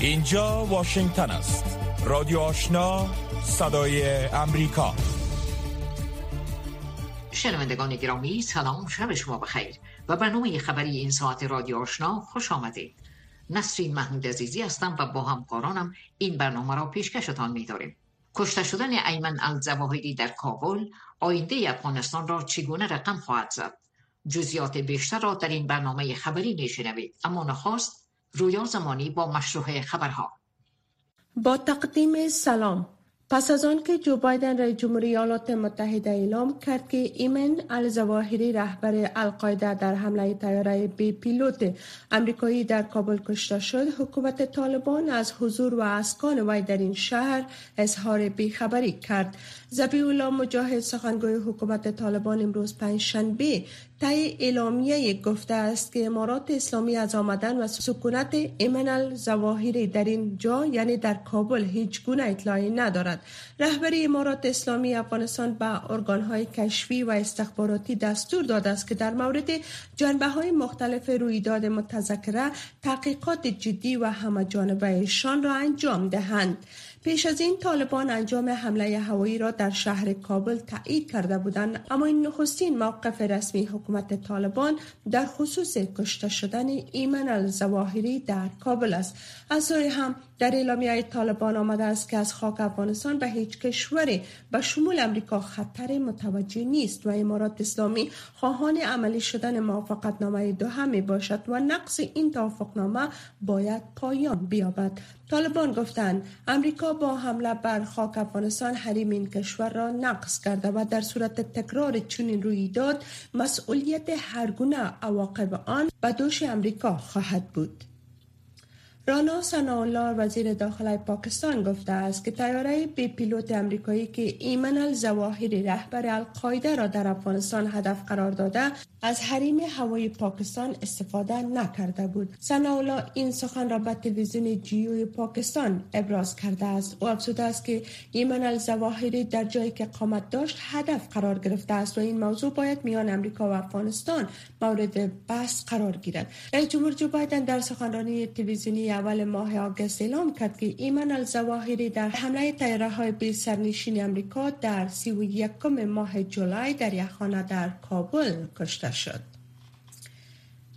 اینجا واشنگتن است. رادیو آشنا صدای امریکا. شنوندگان گرامی سلام شب شما بخیر. و برنامه خبری این ساعت رادیو آشنا خوش آمدید. نسرین محمود عزیزی هستم و با همکارانم این برنامه را پیشکشتان می‌داریم. کشته شدن ایمن الزواهری در کابل آینده افغانستان را چگونه رقم خواهد زد؟ جزیات بیشتر را در این برنامه خبری میشنوید. اما نخواست رویا زمانی با مشروع خبرها. با تقدیم سلام. پس از آن که جو بایدن رئیس جمهوری ایالات متحده اعلام کرد که ایمن الزواهری رهبر القاعده در حمله تیاره بی پیلوت امریکایی در کابل کشته شد حکومت طالبان از حضور و اسکان وی در این شهر اظهار بیخبری کرد. زبی الله مجاهد سخنگوی حکومت طالبان امروز پنجشنبه طی اعلامیه گفته است که امارات اسلامی از آمدن و سکونت ایمن الزواهری در این جا یعنی در کابل هیچ گونه اطلاعی ندارد. رهبری امارات اسلامی افغانستان به های کشفی و استخباراتی دستور داده است که در مورد جنبه های مختلف رویداد متذکره تحقیقات جدی و همه جانبه را انجام دهند. پیش از این طالبان انجام حمله هوایی را در شهر کابل تایید کرده بودند. اما این نخستین موقف رسمی حکومت طالبان در خصوص کشته شدن ایمن الزواهری در کابل است. از سوی هم در اعلامیه طالبان آمده است که از خاک افغانستان به هیچ کشوری به شمول امریکا خطر متوجه نیست و امارات اسلامی خواهان عملی شدن موافقت نامه دو می باشد و نقص این توافقنامه باید پایان بیابد. طالبان گفتند امریکا با حمله بر خاک افغانستان حریم این کشور را نقض کرده و در صورت تکرار چنین رویداد مسئولیت هر گونه عواقب آن به دوش امریکا خواهد بود. رانا سناالله وزیر داخلی پاکستان گفته است که تیاره بی پیلوت امریکایی که ایمن الزواهری رهبر القاعده را در افغانستان هدف قرار داده از حریم هوایی پاکستان استفاده نکرده بود. سناالله این سخن را به تلویزیون جیوی پاکستان ابراز کرده است. او افزوده است که ایمن الزواهری در جایی که قامت داشت هدف قرار گرفته است و این موضوع باید میان امریکا و افغانستان مورد بحث قرار گیرد. رئیس جمهور جو بایدن در سخنرانی تلویزیونی اول ماه آگست اعلام کرد که ایمن الزواهری در حمله تیاره های بی سرنشین امریکا در سی و یکم ماه جولای در یخانه در کابل کشته شد.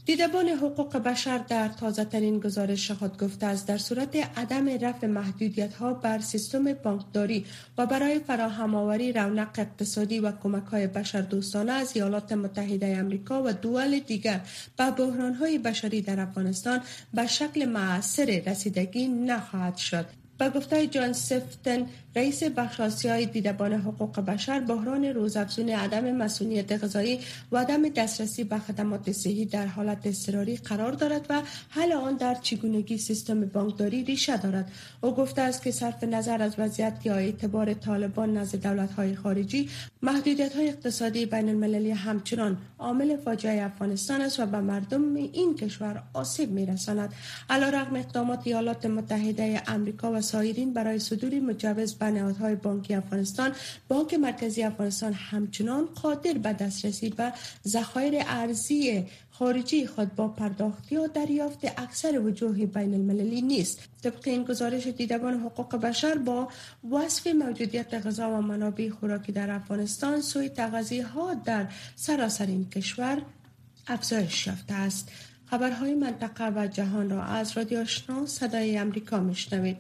دیدبان حقوق بشر در تازه ترین گزارش خود گفته است. در صورت عدم رفع محدودیت ها بر سیستم بانکداری و برای فراهم آوری رونق اقتصادی و کمک های بشر دوستانه از ایالات متحده امریکا و دول دیگر به بحران های بشری در افغانستان به شکل معصر رسیدگی نخواهد شد. به گفته جان سفتن رئیس بخش آسیای دیدبان حقوق بشر بحران روزافزون عدم مسئولیت غذایی و عدم دسترسی به خدمات صحی در حالت اضطراری قرار دارد و حل آن در چگونگی سیستم بانکداری ریشه دارد. او گفته است که صرف نظر از وضعیت یا اعتبار طالبان نزد دولت های خارجی محدودیت های اقتصادی بین المللی همچنان عامل فاجعه افغانستان است و به مردم این کشور آسیب می رساند علیرغم اقدامات ایالات متحده امریکا و سایرین برای صدور مجوز به نهادهای بانکی افغانستان. بانک مرکزی افغانستان همچنان قادر به دسترسی به ذخایر ارزی خارجی خود با پرداختی و دریافت اکثر وجوه بین المللی نیست. طبق این گزارش دیدبان حقوق بشر با وصف موجودیت غذا و منابع خوراکی در افغانستان سوی تغذیه ها در سراسر این کشور افزایش یافته است. خبرهای منطقه و جهان را از رادیو آشنا صدای امریکا میشنوید.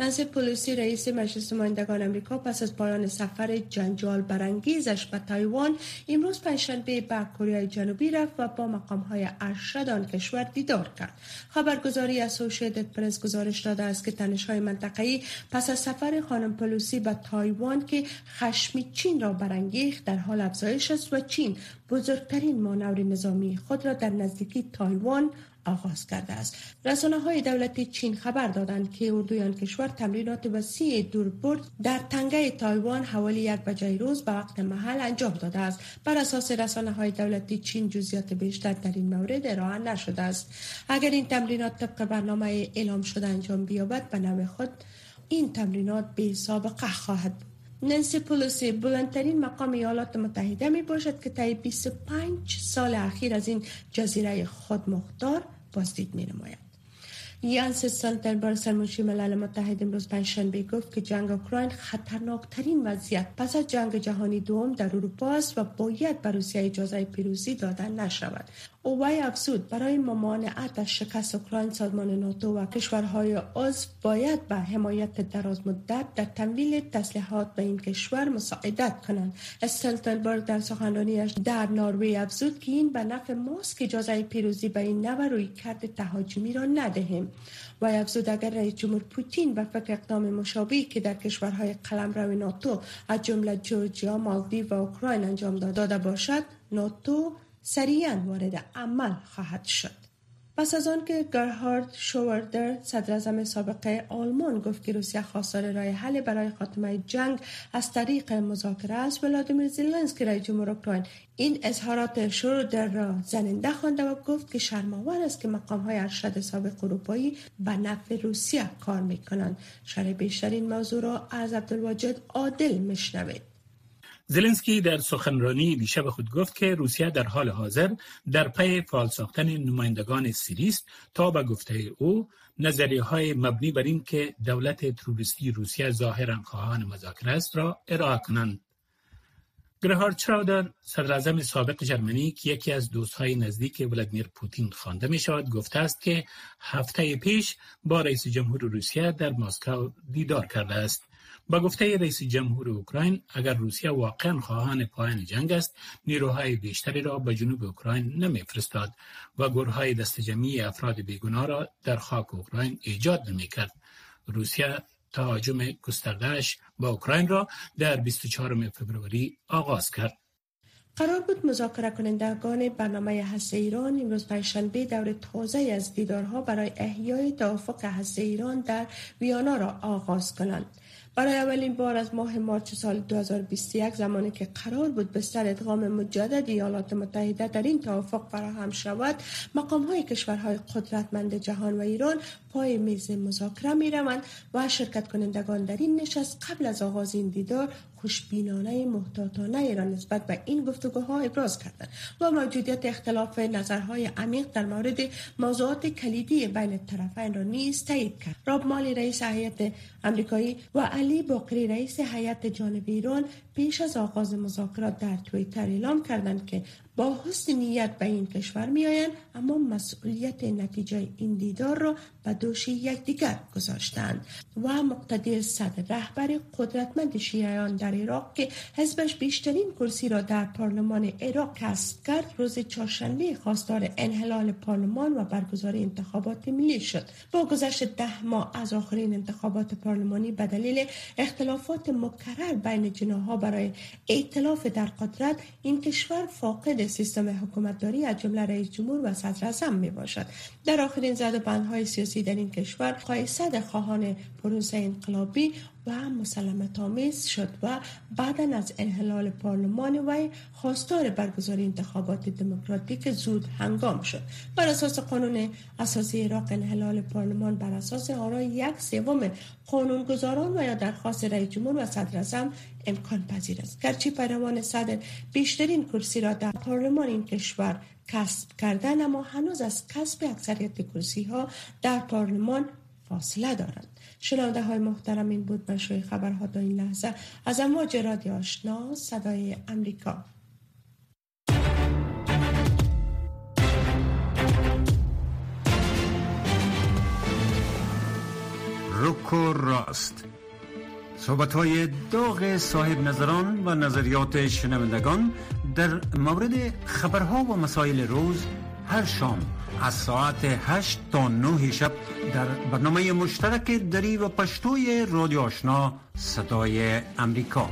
نانسی پولوسی رئیس مجلس نمایندگان امریکا پس از پایان سفر جنجال برانگیزش به تایوان امروز پنجشنبه به کره جنوبی رفت و با مقام های ارشد آن کشور دیدار کرد. خبرگزاری اسوسییتد پرس گزارش داده است که تنش های منطقه‌ای پس از سفر خانم پلوسی به تایوان که خشم چین را برانگیخت در حال افزایش است و چین بزرگترین مانور نظامی خود را در نزدیکی تایوان آغاز کرده است. رسانه های دولتی چین خبر دادند که اردوی آن کشور تمرینات وسیع دوربرد در تنگه تایوان حوالی یک بجه روز به وقت محلی انجام داده است. بر اساس رسانه های دولتی چین جزئیات بیشتر در این مورد ارائه نشده است. اگر این تمرینات طبق برنامه اعلام شده انجام بیابد به نوع خود این تمرینات به سابقه خواهد بود. ننسی پولوسی بلندترین مقام ایالات متحده می باشد که طی 25 سال اخیر از این جزیره خود مختار بازدید می نماید. یانس سالتنبرگ سرمنشی ملل متحد امروز پنجشنبه گفت که جنگ اوکراین خطرناکترین وضعیت پس از جنگ جهانی دوم در اروپا است و باید به روسیه اجازه پیروزی دادن نشود او وی افزود. برای ممانعت از شکست اوکراین سازمان ناتو و کشورهای عضو باید به حمایت دراز مدت در تمویل تسلیحات به این کشور مساعدت کنند. استلتنبرگ در سخنرانیش در نروژ افزود که این به نفع ماست که اجازه پیروزی به این نوع روی کرد تهاجمی را ندهیم. و افزود اگر رئیس جمهور پوتین به فکر اقدام مشابهی که در کشورهای قلمرو ناتو از جمله جورجیا مالدیو و اوکراین انجام داده باشد ناتو سریعا وارد عمل خواهد شد. پس از آن که گرهارد شوردر صدر سابق آلمان گفت که روسیه خواستار رای حل برای خاتمه جنگ از طریق مذاکره است ولادیمیر زلنسکی رئیس جمهور اوکراین این اظهارات شوردر را زننده خوانده و گفت که شرماور است که مقام های ارشد سابق اروپایی به نفع روسیه کار می کنند شرح بیشتر این موضوع را از عبدالواجد عادل میشنوید. زلنسکی در سخنرانی دیشب خود گفت که روسیه در حال حاضر در پی فعال ساختن نمایندگان سیری است تا به گفته او نظریه های مبنی بر این که دولت تروریستی روسیه ظاهرا خواهان مذاکره است را ارائه کنند. گرهارد شراودر صدر سابق جرمنی که یکی از دوستهای نزدیک ولادیمیر پوتین خوانده می شود گفته است که هفته پیش با رئیس جمهور روسیه در مسکو دیدار کرده است. با گفته رئیس جمهور اوکراین اگر روسیه واقعا خواهان پایان جنگ است نیروهای بیشتری را به جنوب اوکراین نمیفرستاد و گروههای دست جمعی افراد بیگناه را در خاک اوکراین ایجاد نمی‌کرد. روسیه تهاجم گستردهش با اوکراین را در 24 فبروری آغاز کرد. قرار بود مذاکره کنندگان برنامه هسته ایران امروز پنجشنبه دور تازه از دیدارها برای احیای توافق هسته ایران در ویانا را آغاز کنند. برای اولین بار از ماه مارچ سال 2021 زمانی که قرار بود بستر ادغام مجدد ایالات متحده در این توافق فراهم شود مقام های کشورهای قدرتمند جهان و ایران پای میز مذاکره می روند و شرکت کنندگان در این نشست قبل از آغاز این دیدار خوشبینانه محتاطانه را نسبت به این گفتگوها ابراز کردند و موجودیت اختلاف نظرهای عمیق در مورد موضوعات کلیدی بین طرفین را نیز تایید کرد. راب مالی رئیس هیئت امریکایی و علی باقری رئیس هیئت جانب ایران پیش از آغاز مذاکرات در تویتر اعلام کردند که با حسن نیت به این کشور میآیند اما مسئولیت نتیجه این دیدار را به دوش یکدیگر گذاشتند و مقتدر صدر رهبر قدرتمند شیعیان در عراق که حزبش بیشترین کرسی را در پارلمان عراق کسب کرد روز چهارشنبه خواستار انحلال پارلمان و برگزاری انتخابات ملی شد. با گذشت ده ماه از آخرین انتخابات پارلمانی به دلیل اختلافات مکرر بین جناها برای ائتلاف در قدرت این کشور فاقد سیستم حکومتداری از جمله رئیس جمهور و صدر اعظم می باشد در آخرین زد بندهای سیاسی در این کشور قایصد خواهان پروسه انقلابی و مسلمت آمیز شد و بعدا از انحلال پارلمان وی خواستار برگزاری انتخابات دموکراتیک زود هنگام شد. بر اساس قانون اساسی عراق انحلال پارلمان بر اساس آرای یک سوم قانونگذاران و یا درخواست رئیس جمهور و صدر امکان پذیر است. گرچه پیروان صدر بیشترین کرسی را در پارلمان این کشور کسب کردن اما هنوز از کسب اکثریت کرسی ها در پارلمان فاصله دارند. شنونده های محترم این بود مشروع خبرها تا این لحظه. از امواج رادیو آشنا صدای امریکا. روکو راست. صحبت های داغ صاحب نظران و نظریات شنوندگان در مورد خبرها و مسائل روز هر شام از ساعت 8 تا 9 شب در برنامه مشترک دری و پشتوی رادیو آشنا صدای امریکا.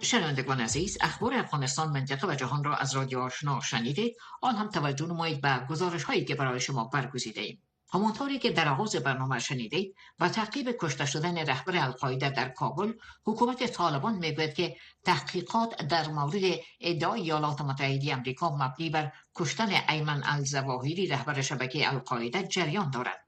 شنوندگان عزیز اخبار افغانستان منطقه و جهان را از رادیو آشنا شنیدید. آن هم توجه نمایید به گزارش هایی که برای شما برگزیده ایم. همانطوری که در آغاز برنامه شنیدید و تعقیب کشته شدن رهبر القاعده در کابل حکومت طالبان می‌گوید که تحقیقات در مورد ادعای ایالات متحده آمریکا مبنی بر کشتن ایمن الزواهری رهبر شبکه القاعده جریان دارد.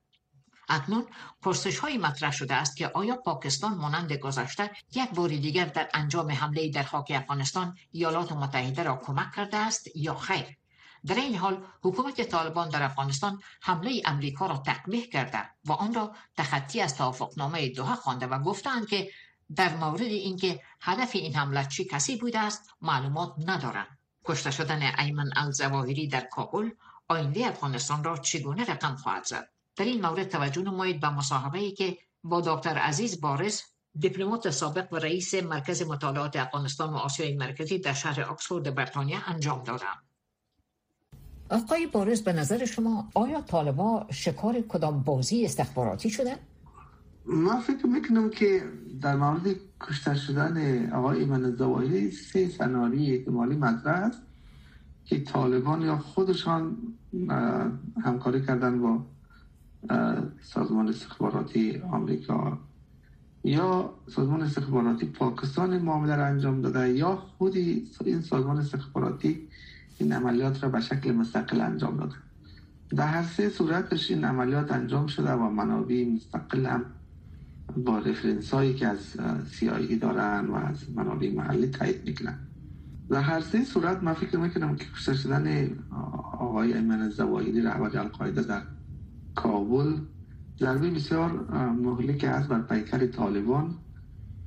اکنون پرسش های مطرح شده است که آیا پاکستان مانند گذشته یک بار دیگر در انجام حمله در خاک افغانستان ایالات متحده را کمک کرده است یا خیر؟ در این حال حکومت طالبان در افغانستان حمله امریکا را تقبیح کرده و آن را تخطی از توافقنامه دوها خوانده و گفتند که در مورد اینکه هدف این حمله چی کسی بوده است معلومات ندارند. کشته شدن ایمن الزواهری در کابل آینده افغانستان را چگونه رقم خواهد زد؟ در این مورد توجه نمایید به مصاحبه ای که با دکتر عزیز بارز دیپلمات سابق و رئیس مرکز مطالعات افغانستان و آسیای مرکزی در شهر آکسفورد بریتانیا انجام دادم آقای بارز به نظر شما آیا طالبا شکار کدام بازی استخباراتی شده؟ من فکر می‌کنم که در مورد کشته شدن آقای زواهری سه سناری احتمالی مطرح است که طالبان یا خودشان همکاری کردن با سازمان استخباراتی آمریکا یا سازمان استخباراتی پاکستان معامله را انجام داده یا خودی این سازمان استخباراتی این عملیات را به شکل مستقل انجام داده در هر سه صورتش این عملیات انجام شده و منابع مستقل هم با رفرنس هایی که از سیایی دارن و از منابع محلی تایید می‌کنن. در هر سه صورت من فکر می‌کنم که کشته شدن آقای ایمن زوایری رهبر القاعده در کابل ضربه بسیار مهلک است بر پیکر طالبان.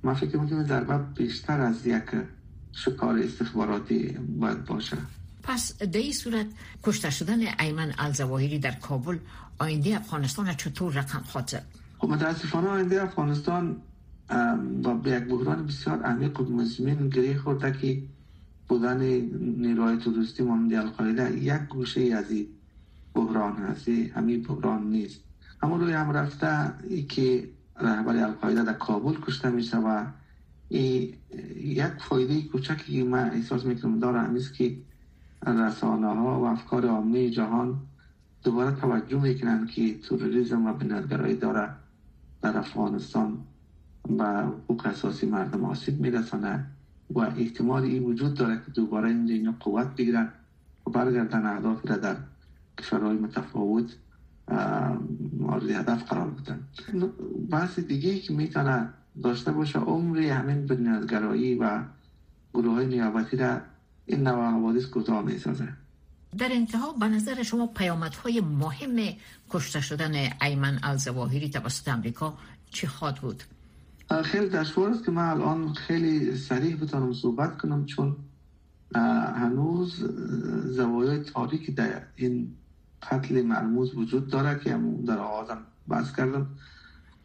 من فکر می‌کنم ضربه بیشتر از یک شکار استخباراتی باید باشه. پس در این صورت کشته شدن ایمن الزواهری در کابل آینده افغانستان چطور رقم خواهد زد؟ خب متاسفانه آینده افغانستان با به یک بحران بسیار عمیق و مزمن گری خورده که بودن نیروهای توریستی مانند القاعده یک گوشه از این بحران هست. همین بحران نیست. اما روی هم رفته ای که رهبر القاعده در کابل کشته میشه و یک فایده کوچکی که من احساس می‌کنم داره همیست که رسانه ها و افکار عامه جهان دوباره توجه می‌کنن که تروریسم و بنیادگرایی داره در افغانستان و حقوق اساسی مردم آسیب میرسانه و احتمال این وجود داره که دوباره اینجا قوت بگیرن و برگردن اهدافی را در کشورهای متفاوت مورد هدف قرار بدن. بحث دیگه که می‌تونه داشته باشه عمری همین بنیادگرایی و گروه های نیابتی را این نوع حوادث کوتاه می‌سازه در انتها به نظر شما پیامدهای مهم کشته شدن ایمن الزواهری توسط امریکا چی خواهد بود؟ خیلی دشوار است که من الان خیلی سریع بتونم صحبت کنم چون هنوز زوایای تاریکی در این قتل مرموز وجود داره که در آغازم بحث کردم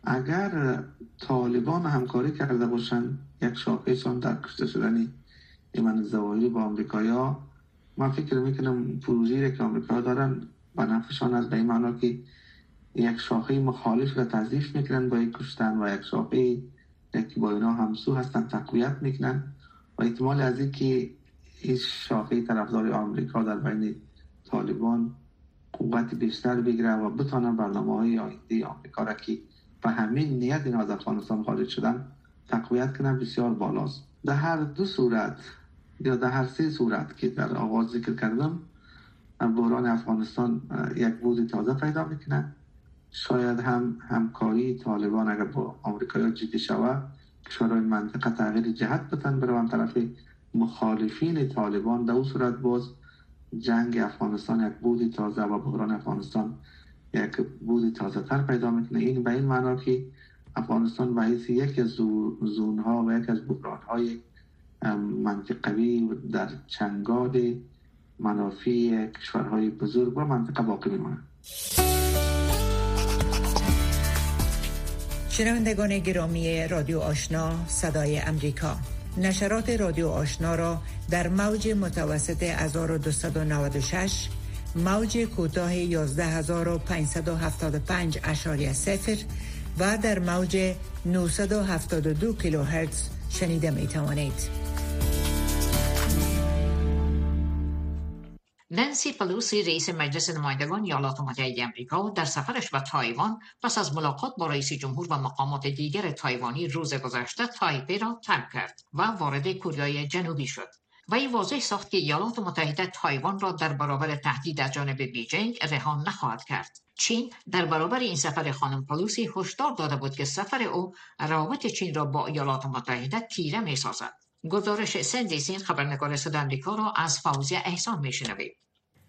اگر طالبان همکاری کرده باشن یک شاخهشان در کشته شدن ایمن زواهری با امریکایا من فکر می‌کنم پروژی که امریکا دارن به نفعشان از به این معنا که یک شاخه مخالف را تضیف می‌کنن با یک کشتن و یک شاخه که با اینا همسو هستن تقویت می‌کنن. و احتمال از این که این شاخه طرفدار آمریکا در بین طالبان قوت بیشتر بگیره و بتانن برنامه های آینده آمریکا را که به همین نیت این از افغانستان خارج شدن تقویت کنن بسیار بالاست. در هر دو صورت یا در هر سه صورت که در آغاز ذکر کردم بحران افغانستان یک بود تازه پیدا می‌کنه شاید هم همکاری طالبان اگر با آمریکا جدی شود کشورهای منطقه تغییر جهت بتن بروان طرف مخالفین طالبان در اون صورت باز جنگ افغانستان یک بودی تازه و بحران افغانستان یک بودی تازه تر پیدا می‌کنه. این به این معنا که افغانستان به یک از زون ها و یک از بحران های منطقوی در چنگال منافی کشورهای بزرگ و منطقه باقی میمانه شنوندگان گرامی رادیو آشنا صدای امریکا نشرات رادیو آشنا را در موج متوسط 1296 موج کوتاه 11575 اعشاریه صفر و در موج 972 کیلوهرتز شنیده می توانید. نانسی پلوسی رئیس مجلس نمایندگان ایالات متحده آمریکا در سفرش به تایوان پس از ملاقات با رئیس جمهور و مقامات دیگر تایوانی روز گذشته تایپی را ترک کرد و وارد کوریای جنوبی شد و این واضح ساخت که ایالات متحده تایوان را در برابر تهدید از جانب بیجینگ رها نخواهد کرد چین در برابر این سفر خانم پلوسی هشدار داده بود که سفر او روابط چین را با ایالات متحده تیره می سازد. گزارش سیندی سین خبرنگار صدای امریکا را از فوزیه احسان می شنوید.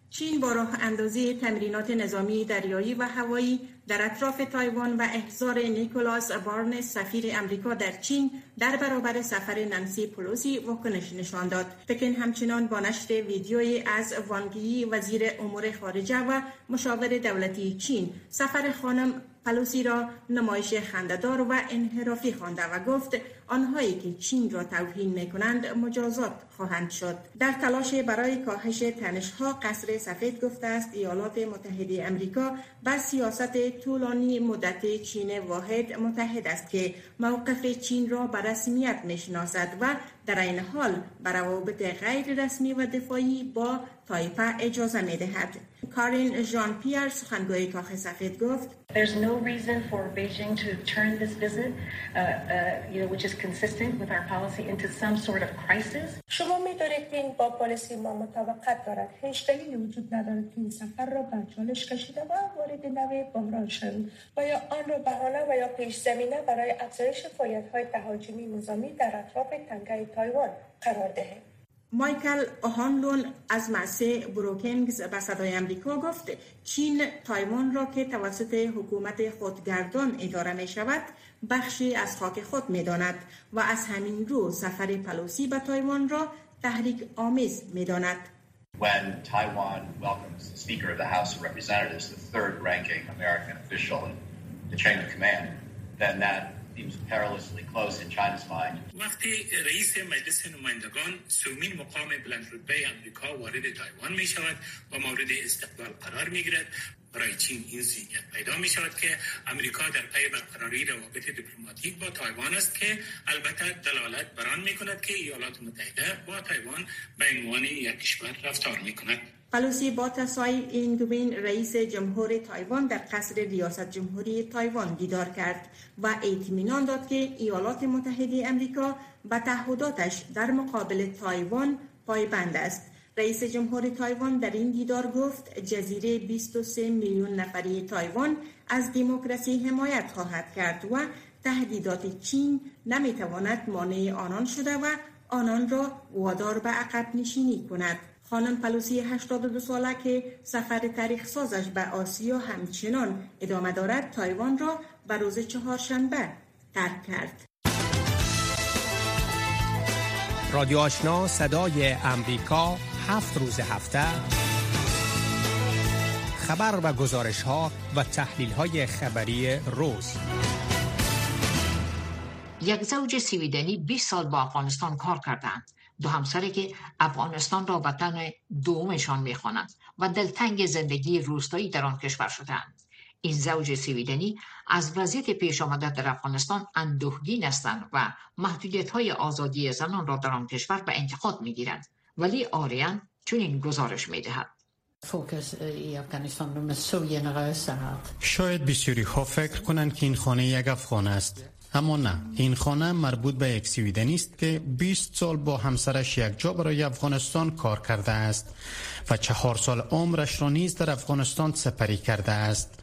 چین با راه اندازی تمرینات نظامی دریایی و هوایی در اطراف تایوان و احضار نیکولاس بارنس سفیر امریکا در چین در برابر سفر نانسی پلوسی واکنش نشان داد. پکن همچنان با نشر ویدیویی از وانگ یی وزیر امور خارجه و مشاور دولتی چین سفر خانم پلوسی را نمایش خنددار و انحرافی خوانده و گفت آنهایی که چین را توهین می کنند مجازات خواهند شد در تلاش برای کاهش تنشها قصر سفید گفته است ایالات متحده امریکا بر سیاست طولانی مدت چین واحد متعهد است که موقف چین را به رسمیت می‌شناسد و در این حال بر روابط غیر رسمی و دفاعی با تایپه اجازه می دهد. کارین ژان پیر سخنگوی کاخ سفید گفت There's no reason for Beijing to turn this visit, uh, uh, you know, which is consistent with our policy, into some sort of crisis. شما می‌دانید که این با پالیسی ما مطابقت دارد. هیچ دلیلی وجود ندارد که این سفر را به چالش کشیده و وارد نوع بحران شوید و یا آن را بهانه و یا پیش زمینه برای افزایش فعالیت‌های تهاجمی نظامی در اطراف تنگه تایوان قرار دهید. مایکل هانلون از موسسه بروکینگز به صدای امریکا گفت چین تایوان را که توسط حکومت خودگردان اداره می شود بخشی از خاک خود می داند و از همین رو سفر پلوسی به تایوان را تحریک آمیز می داند. When Taiwan welcomes the Speaker of the House of Representatives, the third ranking American official in the chain of command, then that وقتی رئیس مجلس نمایندگان سومین مقام بلند رتبه امریکا وارد تایوان می شود و مورد استقبال قرار می گیرد برای چین این ذهنیت پیدا می شود که امریکا در پی برقراری روابط دیپلماتیک با تایوان است که البته دلالت بر آن می کند که ایالات متحده با تایوان به عنوان یک کشور رفتار می کند پلوسی با تسای اینگ‌ون رئیس جمهور تایوان در قصر ریاست جمهوری تایوان دیدار کرد و اطمینان داد که ایالات متحده امریکا به تعهداتش در مقابل تایوان پایبند است. رئیس جمهور تایوان در این دیدار گفت جزیره 23 میلیون نفری تایوان از دموکراسی حمایت خواهد کرد و تهدیدات چین نمی‌تواند مانع آنان شده و آنان را وادار به عقب نشینی کند. خانم پلوسی 82 ساله که سفر تاریخ‌سازش به آسیا همچنان ادامه دارد تایوان را به روز چهارشنبه ترک کرد. رادیو آشنا صدای امریکا هفت روز هفته. خبر و گزارش ها و تحلیل های خبری روز. یک زوج سویدنی 20 سال با افغانستان کار کردند. دو همسری که افغانستان را وطن دومشان می‌خوانند و دلتنگ زندگی روستایی در آن کشور شدند این زوج سویدنی از وضعیت پیش آمده در افغانستان اندوهگین هستند و محدودیت های آزادی زنان را در آن کشور به انتقاد می‌گیرند ولی آریان چون این گزارش می‌دهد. شاید بسیاری ها فکر کنند که این خانه یک افغان است. اما نه این خانه مربوط به یک سویدنی است که 20 سال با همسرش یک جا برای افغانستان کار کرده است و چهار سال عمرش را نیز در افغانستان سپری کرده است.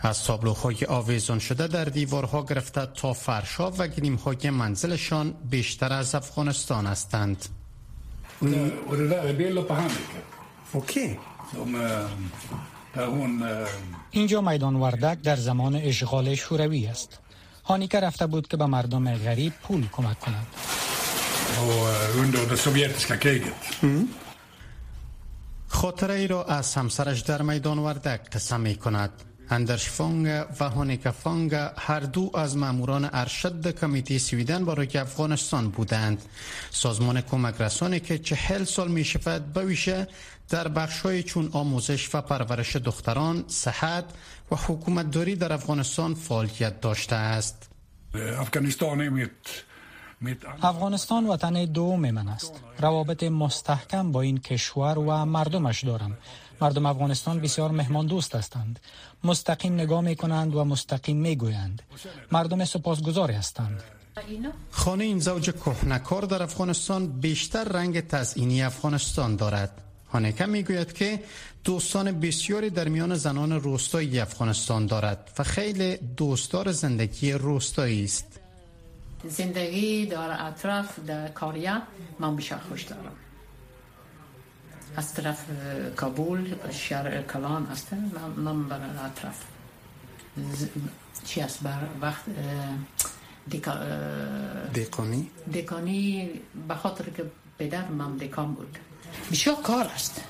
از تابلوهای آویزان شده در دیوارها گرفته تا فرشا و گلیمهای منزلشان بیشتر از افغانستان هستند. اینجا میدان وردک در زمان اشغال شوروی است. هانیکه رفته بود که به مردم غریب پول کمک کند. خاطره ای را از همسرش در میدان وردک قسم می کند. اندرش فانگ و هانیکا فانگ هر دو از ماموران ارشد کمیته سویدن برای افغانستان بودند. سازمان کمک رسانی که چهل سال می شود بویشه در بخشای چون آموزش و پرورش دختران، صحت و حکومت داری در افغانستان فعالیت داشته است. افغانستان وطن دوم من است. روابط مستحکم با این کشور و مردمش دارم. مردم افغانستان بسیار مهمان دوست هستند. مستقیم نگاه می کنند و مستقیم می گویند مردم سپاسگزار هستند. خانه این زوج کهنکار در افغانستان بیشتر رنگ تزئینی افغانستان دارد. هانکه می‌گوید که دوستان بسیاری در میان زنان روستایی افغانستان دارد و خیلی دوستدار زندگی روستایی است. زندگی در اطراف در کاریا من بسیار خوش دارم. از طرف کابل شهر کلان است من بر اطراف. چی است بر وقت؟ دیکا دیکانی دیکانی به خاطر که پدر من دیکان بود. بسیار کار است.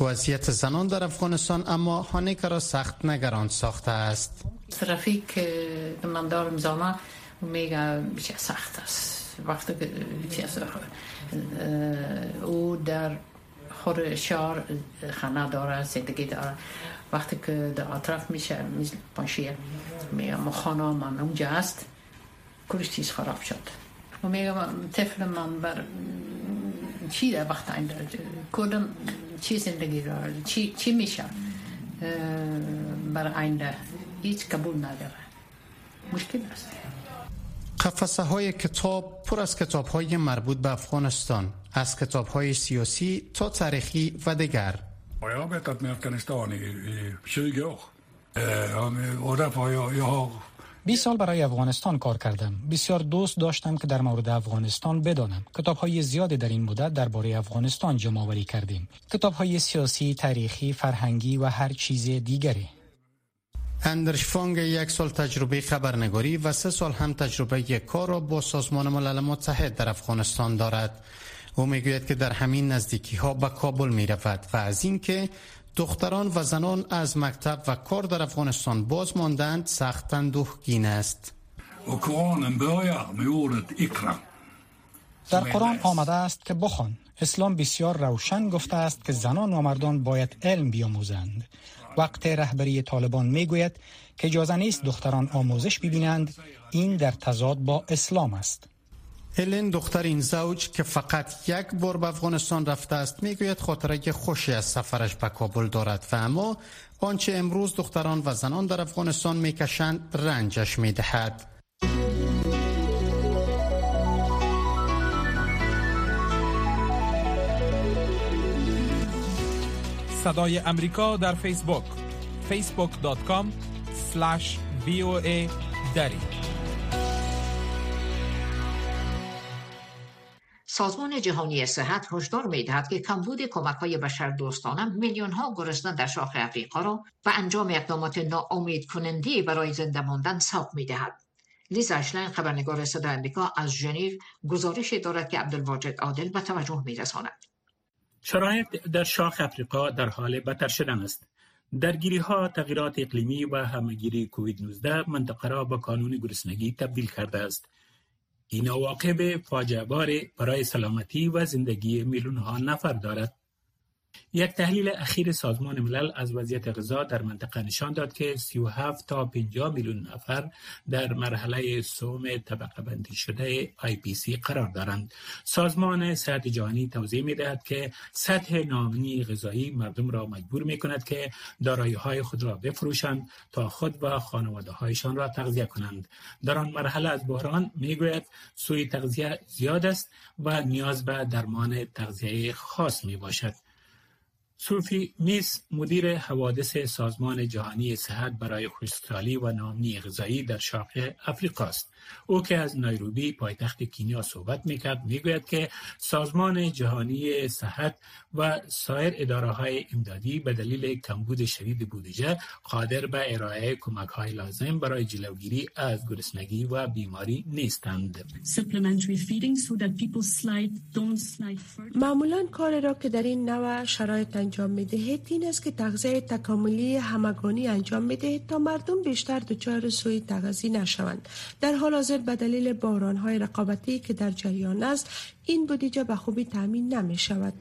وضعیت زنان در افغانستان اما هانیکا را سخت نگران ساخته است. ترافیک که من دارم زمان میگه بسیار سخت است. وقتی که او در خور شهر خانه داره زندگی داره. وقتی که در اطراف میشه مثل پانشیر میگه خانه من اونجا هست کلش چیز خراب شد. و میگه طفل من بر چی در وقت این کدام چی زندگی را چی, چی میشه؟ بر آینده هیچ قبول نداره. مشکل است. قفسه های کتاب پر از کتاب های مربوط به افغانستان از کتاب های سیاسی تا تاریخی و دیگر. Jag har arbetat med Afghanistan i, i 20 år. Eh, och därför har jag, jag har 20 سال برای افغانستان کار کردم. بسیار دوست داشتم که در مورد افغانستان بدانم. کتاب های زیادی در این مدت درباره افغانستان جمع آوری کردیم. کتاب های سیاسی، تاریخی، فرهنگی و هر چیز دیگری. اندرش فانگ یک سال تجربه خبرنگاری و سه سال هم تجربه یک کار را با سازمان ملل متحد در افغانستان دارد. او می‌گوید که در همین نزدیکی ها به کابل می رفت و از اینکه دختران و زنان از مکتب و کار در افغانستان باز ماندند سخت اندوهگین است. در قرآن آمده است که بخوان. اسلام بسیار روشن گفته است که زنان و مردان باید علم بیاموزند. وقت رهبری طالبان می‌گوید که اجازه نیست دختران آموزش ببینند. این در تضاد با اسلام است. الین دختر این زوج که فقط یک بار به افغانستان رفته است می‌گوید خاطره خوشی از سفرش به کابل دارد. و اما آنچه امروز دختران و زنان در افغانستان می‌کشند رنجش می‌دهد. صدای امریکا در فیسبوک. facebook.com slash voa سازمان جهانی صحت هشدار می‌دهد که کمبود کمک های بشر دوستانه میلیون ها گرسنه در شاخ افریقا را و انجام اقدامات ناامید کننده برای زنده ماندن سوق می‌دهد. لیزا اشلین خبرنگار صدای امریکا از ژنو گزارش دارد که عبدالواجد عادل به توجه میرساند. شرایط در شاخ افریقا در حال بدتر شدن است. درگیری ها تغییرات اقلیمی و همگیری کووید 19 منطقه را به کانون گرسنگی تبدیل کرده است. این عواقب فاجعه برای سلامتی و زندگی میلیون ها نفر دارد. یک تحلیل اخیر سازمان ملل از وضعیت غذا در منطقه نشان داد که 37 تا 50 میلیون نفر در مرحله سوم طبقه بندی شده سی قرار دارند. سازمان صحت جهانی توضیح می دهد که سطح نامنی غذایی مردم را مجبور می کند که دارایی های خود را بفروشند تا خود و خانواده هایشان را تغذیه کنند. در آن مرحله از بحران می گوید سوی تغذیه زیاد است و نیاز به درمان تغذیه خاص می باشد. صوفی میس مدیر حوادث سازمان جهانی صحت برای خوشحالی و نامنی غذایی در شرق افریقا است او که از نایروبی پایتخت کینیا صحبت می‌کرد می‌گوید که سازمان جهانی صحت و سایر اداره های امدادی به دلیل کمبود شدید بودجه قادر به ارائه کمک های لازم برای جلوگیری از گرسنگی و بیماری نیستند. معمولا کار را که در این نوع شرایط انجام می‌دهید این است که تغذیه تکاملی همگانی انجام می‌دهید تا مردم بیشتر دچار سوی تغذیه نشوند. در حال حاضر به دلیل باران های رقابتی که در جریان است این بودجه به خوبی تامین نمی شود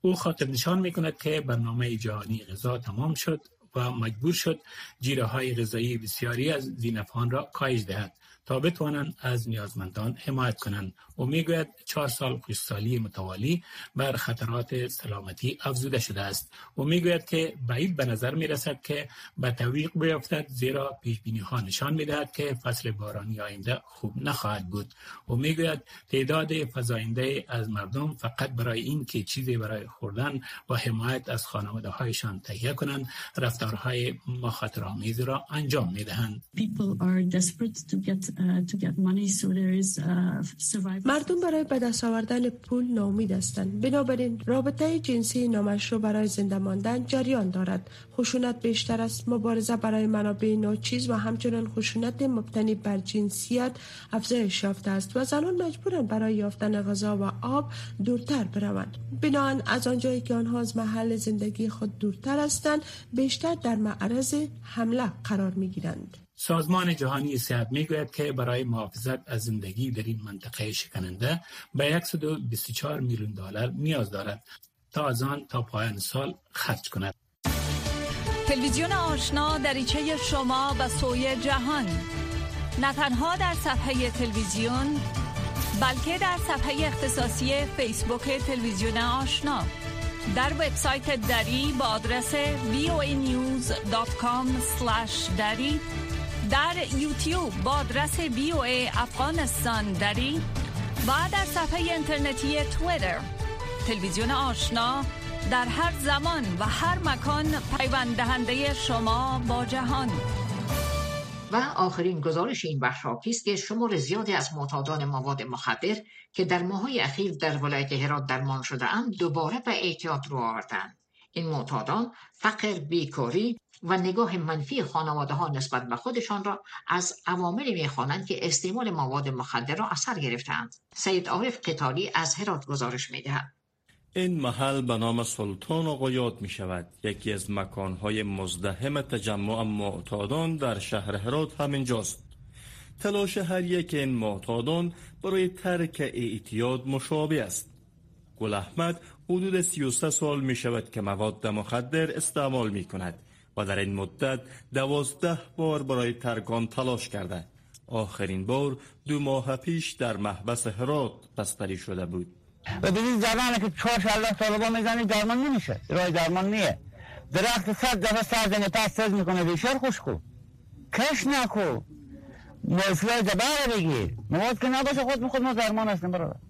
او خاطر نشان می کند که برنامه جهانی غذا تمام شد و مجبور شد جیره های غذایی بسیاری از زینفان را کاهش دهد. تا بتوانند از نیازمندان حمایت کنند. و می‌گوید چهار سال خشکسالی متوالی بر خطرات سلامتی افزوده شده است. و می‌گوید که بعید به نظر می رسد که به تویق بیفتد زیرا پیش بینی ها نشان می دهد که فصل بارانی آینده خوب نخواهد بود. و می‌گوید تعداد فزاینده از مردم فقط برای این که چیزی برای خوردن و حمایت از خانواده هایشان تهیه کنند رفتارهای مخاطرآمیز را انجام می دهند. مردم برای به دست آوردن پول نامید هستند. بنابراین رابطه جنسی نامشروع برای زنده ماندن جریان دارد. خشونت بیشتر است. مبارزه برای منابع ناچیز و همچنان خشونت مبتنی بر جنسیت افزایش یافته است و زنان مجبورند برای یافتن غذا و آب دورتر بروند. بنابراین از آنجایی که آنها از محل زندگی خود دورتر هستند بیشتر در معرض حمله قرار می گیرند. سازمان جهانی صحت می‌گوید که برای محافظت از زندگی در این منطقه شکننده به 124 میلیون دلار نیاز دارد تا از آن تا پایان سال خرج کند. تلویزیون آشنا دریچه شما به سوی جهان نه تنها در صفحه تلویزیون بلکه در صفحه اختصاصی فیسبوک تلویزیون آشنا در وبسایت دری با آدرس voanews.com دری در یوتیوب با آدرس بی او ای افغانستان داری و در صفحه اینترنتی تویتر تلویزیون آشنا در هر زمان و هر مکان پیوند دهنده شما با جهان. و آخرین گزارش این بخش است که شمار زیادی از معتادان مواد مخدر که در ماهای اخیر در ولایت هرات درمان شده اند دوباره به احتیاط رو آوردند. این معتادان فقر بیکاری و نگاه منفی خانواده ها نسبت به خودشان را از عواملی می‌خوانند که استعمال مواد مخدر را اثر گرفتند سید عارف قتالی از هرات گزارش می‌دهد. این محل به نام سلطان آقا یاد می شود یکی از مکانهای مزدهم تجمع معتادان در شهر هرات همینجاست. تلاش هر یک این معتادان برای ترک اعتیاد مشابه است. گل احمد حدود 33 سال می شود که مواد مخدر استعمال می کند و در این مدت دوازده بار برای ترکان تلاش کرده. آخرین بار دو ماه پیش در محبس هرات بستری شده بود. و بدید زبانه که چهار الله طالبان می‌زنی درمان نمیشه. رای درمان نیه. درخت صد دفعه سرزنه پس سز می‌کنه. بیشار خوش کو کش نکو. مفلای دبر بگیر. مواد که نباشه خود خود ما درمان هستیم برادر.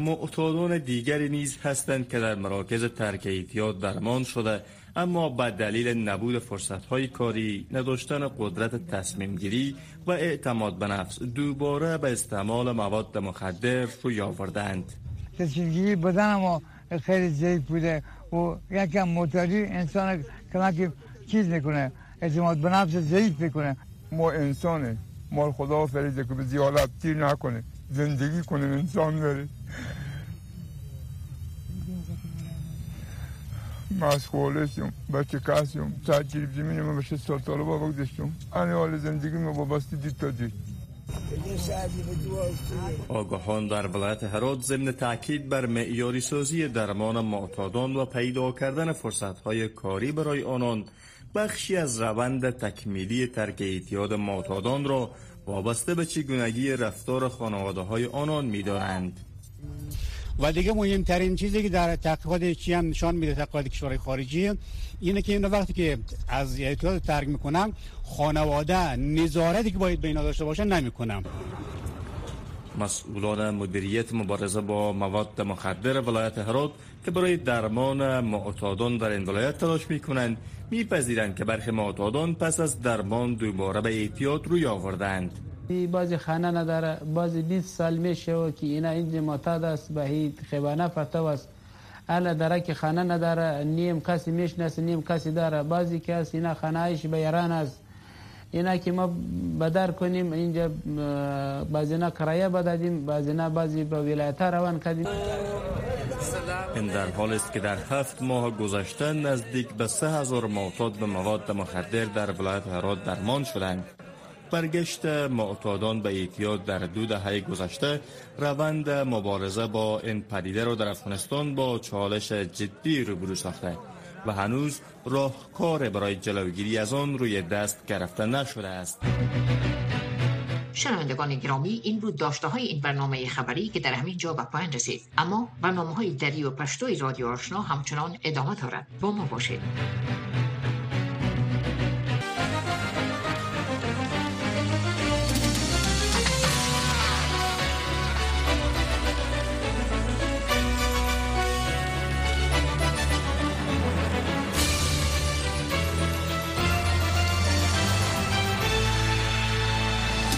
معتادان دیگری نیز هستند که در مراکز ترک اعتیاد درمان شده اما به دلیل نبود فرصتهای کاری نداشتن قدرت تصمیم گیری و اعتماد به نفس دوباره به استعمال مواد مخدر روی آوردند. تصمیم گیری بدن ما خیلی ضعیف بوده و یکم معتادی انسان کمک چیز می‌کنه اعتماد به نفس ضعیف می‌کنه. ما انسانه ما خدا فریده که به زیالت تیر نکنه زندگی کنه انسان بره مشغولشم بچه کسیم تجریب زمین ما بشه سال طالبا بگذشتم انه حال زندگی ما بابستی دید تا دید. آگاهان در ولایت هرات ضمن تاکید بر معیاری سازی درمان معتادان و پیدا کردن فرصتهای کاری برای آنان بخشی از روند تکمیلی ترک اعتیاد معتادان را وابسته به چگونگی رفتار خانواده های آنان می‌دارند. و دیگه مهمترین چیزی که در تحقیقات چی هم نشان میده تحقیقات کشورهای خارجی اینه که این وقتی که از اعتیاد ترک می‌کنن خانواده نظارتی که باید به اینا داشته باشن نمی‌کنن مسئولان مدیریت مبارزه با مواد مخدر ولایت هرات که برای درمان معتادان در این ولایت تلاش می‌کنند میپذیرند که برخی معتادان پس از درمان دوباره به اعتیاد روی آوردند. بازی خانه نداره بازی 20 سال میشه و که اینا اینجا معتاد است به هیچ خیبانه پرتو است. الا داره که خانه نداره نیم کسی می‌شناسه نیم کسی داره. بعضی کس اینا خانه ایش به ایران است. اینا که ما بدر کنیم اینجا بعضی کرایه بدادیم بعضی نه بعضی به ولایت روان کردیم. این در حال است که در هفت ماه گذشته نزدیک به سه هزار معتاد به مواد مخدر در ولایت هرات درمان شدند برگشت معتادان به اعتیاد در دو دهه گذشته روند مبارزه با این پدیده را در افغانستان با چالش جدی روبرو ساخته و هنوز راهکار برای جلوگیری از آن روی دست گرفته نشده است. شنوندگان گرامی این بود داشته های این برنامه خبری که در همین جا به پایان رسید. اما برنامه های دری و پشتوی رادیو آشنا همچنان ادامه دارد. با ما باشید.